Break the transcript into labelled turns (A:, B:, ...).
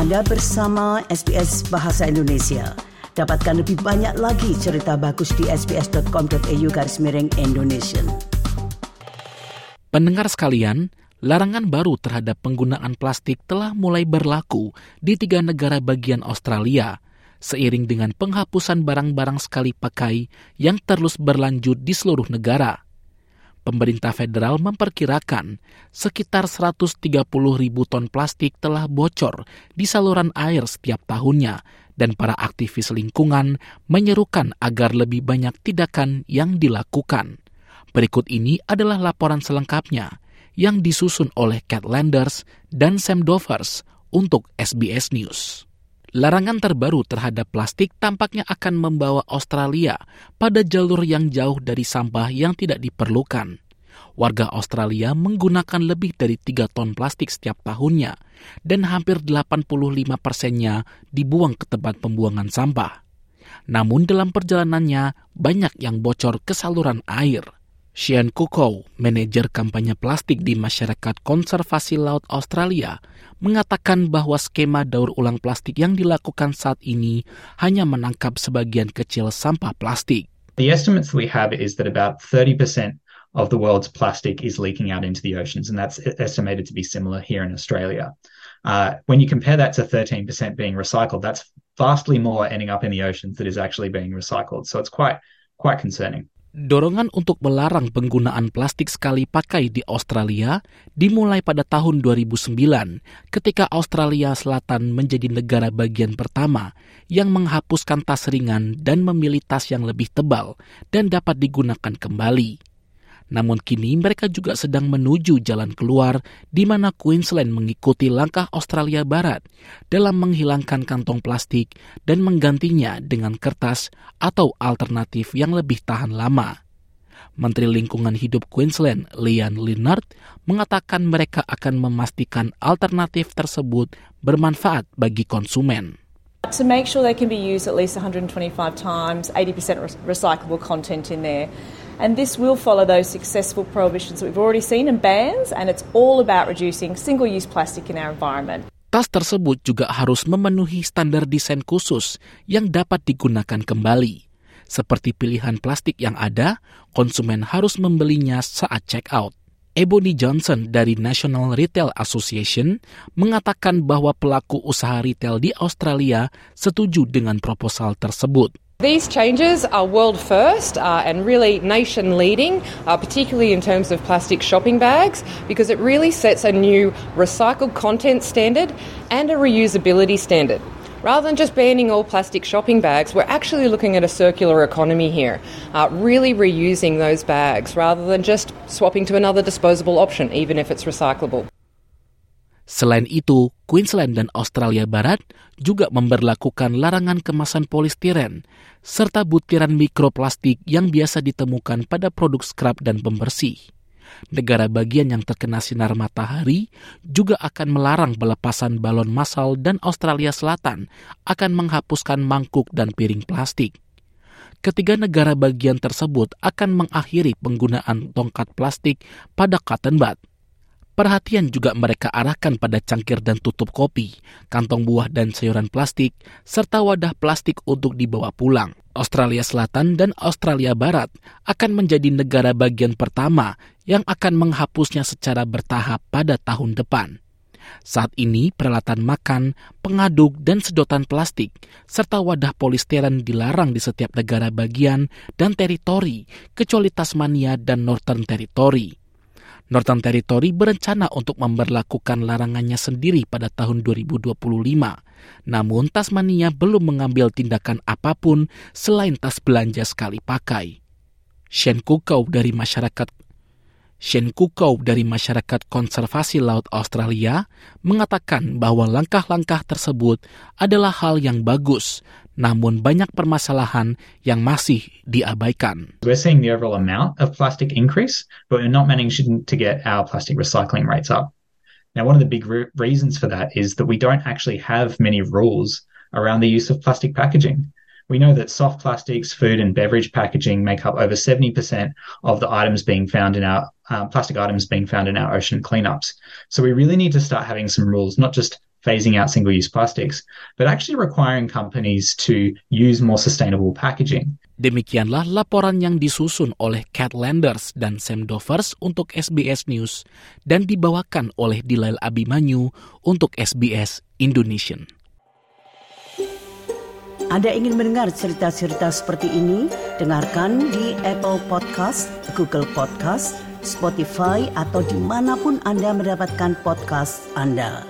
A: Anda bersama SBS Bahasa Indonesia. Dapatkan lebih banyak lagi cerita bagus di sbs.com.au garis miring Indonesia.
B: Pendengar sekalian, larangan baru terhadap penggunaan plastik telah mulai berlaku di tiga negara bagian Australia, seiring dengan penghapusan barang-barang sekali pakai yang terus berlanjut di seluruh negara pemerintah federal memperkirakan sekitar 130 ribu ton plastik telah bocor di saluran air setiap tahunnya dan para aktivis lingkungan menyerukan agar lebih banyak tindakan yang dilakukan. Berikut ini adalah laporan selengkapnya yang disusun oleh Cat Landers dan Sam Dovers untuk SBS News. Larangan terbaru terhadap plastik tampaknya akan membawa Australia pada jalur yang jauh dari sampah yang tidak diperlukan. Warga Australia menggunakan lebih dari 3 ton plastik setiap tahunnya, dan hampir 85 persennya dibuang ke tempat pembuangan sampah. Namun dalam perjalanannya, banyak yang bocor ke saluran air – Sean Kukow, manajer kampanye plastik di Masyarakat Konservasi Laut Australia, mengatakan bahwa skema daur ulang plastik yang dilakukan saat ini hanya menangkap sebagian kecil sampah plastik.
C: The estimates we have is that about 30% of the world's plastic is leaking out into the oceans, and that's estimated to be similar here in Australia. Uh, when you compare that to 13% being recycled, that's vastly more ending up in the oceans that is actually being recycled. So it's quite quite concerning.
B: Dorongan untuk melarang penggunaan plastik sekali pakai di Australia dimulai pada tahun 2009 ketika Australia Selatan menjadi negara bagian pertama yang menghapuskan tas ringan dan memilih tas yang lebih tebal dan dapat digunakan kembali. Namun kini mereka juga sedang menuju jalan keluar di mana Queensland mengikuti langkah Australia Barat dalam menghilangkan kantong plastik dan menggantinya dengan kertas atau alternatif yang lebih tahan lama. Menteri Lingkungan Hidup Queensland, Lian Linnard, mengatakan mereka akan memastikan alternatif tersebut bermanfaat bagi konsumen.
D: To make sure they can be used at least 125 times, 80% recyclable content in there. And this will follow those successful prohibitions we've already seen and bans, and it's all about reducing single use plastic in our environment.
B: Tas tersebut juga harus memenuhi standar desain khusus yang dapat digunakan kembali. Seperti pilihan plastik yang ada, konsumen harus membelinya saat check out. Ebony Johnson dari National Retail Association mengatakan bahwa pelaku usaha retail di Australia setuju dengan proposal tersebut.
E: These changes are world first uh, and really nation leading, uh, particularly in terms of plastic shopping bags, because it really sets a new recycled content standard and a reusability standard. Rather than just banning all plastic shopping bags, we're actually looking at a circular economy here, uh, really reusing those bags rather than just swapping to another disposable option, even if it's recyclable.
B: Selain itu, Queensland dan Australia Barat juga memberlakukan larangan kemasan polistiren serta butiran mikroplastik yang biasa ditemukan pada produk scrub dan pembersih. Negara bagian yang terkena sinar matahari juga akan melarang pelepasan balon massal dan Australia Selatan akan menghapuskan mangkuk dan piring plastik. Ketiga negara bagian tersebut akan mengakhiri penggunaan tongkat plastik pada cotton bud Perhatian juga mereka arahkan pada cangkir dan tutup kopi, kantong buah dan sayuran plastik, serta wadah plastik untuk dibawa pulang. Australia Selatan dan Australia Barat akan menjadi negara bagian pertama yang akan menghapusnya secara bertahap pada tahun depan. Saat ini, peralatan makan, pengaduk, dan sedotan plastik, serta wadah polistiren dilarang di setiap negara bagian dan teritori, kecuali Tasmania dan Northern Territory. Northern Territory berencana untuk memperlakukan larangannya sendiri pada tahun 2025. Namun Tasmania belum mengambil tindakan apa pun selain tas belanja sekali pakai. Shen Kukau dari masyarakat Shen Kukau dari Masyarakat Konservasi Laut Australia mengatakan bahwa langkah-langkah tersebut adalah hal yang bagus, namun banyak permasalahan yang masih diabaikan.
C: We're seeing the overall amount of plastic increase, but we're not managing to get our plastic recycling rates up. Now, one of the big re- reasons for that is that we don't actually have many rules around the use of plastic packaging. We know that soft plastics, food and beverage packaging make up over 70% of the items being found in our uh, plastic items being found in our ocean cleanups. So we really need to start having some rules, not just phasing out single use plastics, but actually requiring companies to use more sustainable packaging.
B: Demikianlah laporan yang disusun oleh Cat Landers dan Sam Dovers untuk SBS News dan dibawakan oleh Dilail Abimanyu untuk SBS Indonesian.
A: Anda ingin mendengar cerita-cerita seperti ini? Dengarkan di Apple Podcast, Google Podcast, Spotify, atau di mana pun Anda mendapatkan podcast Anda.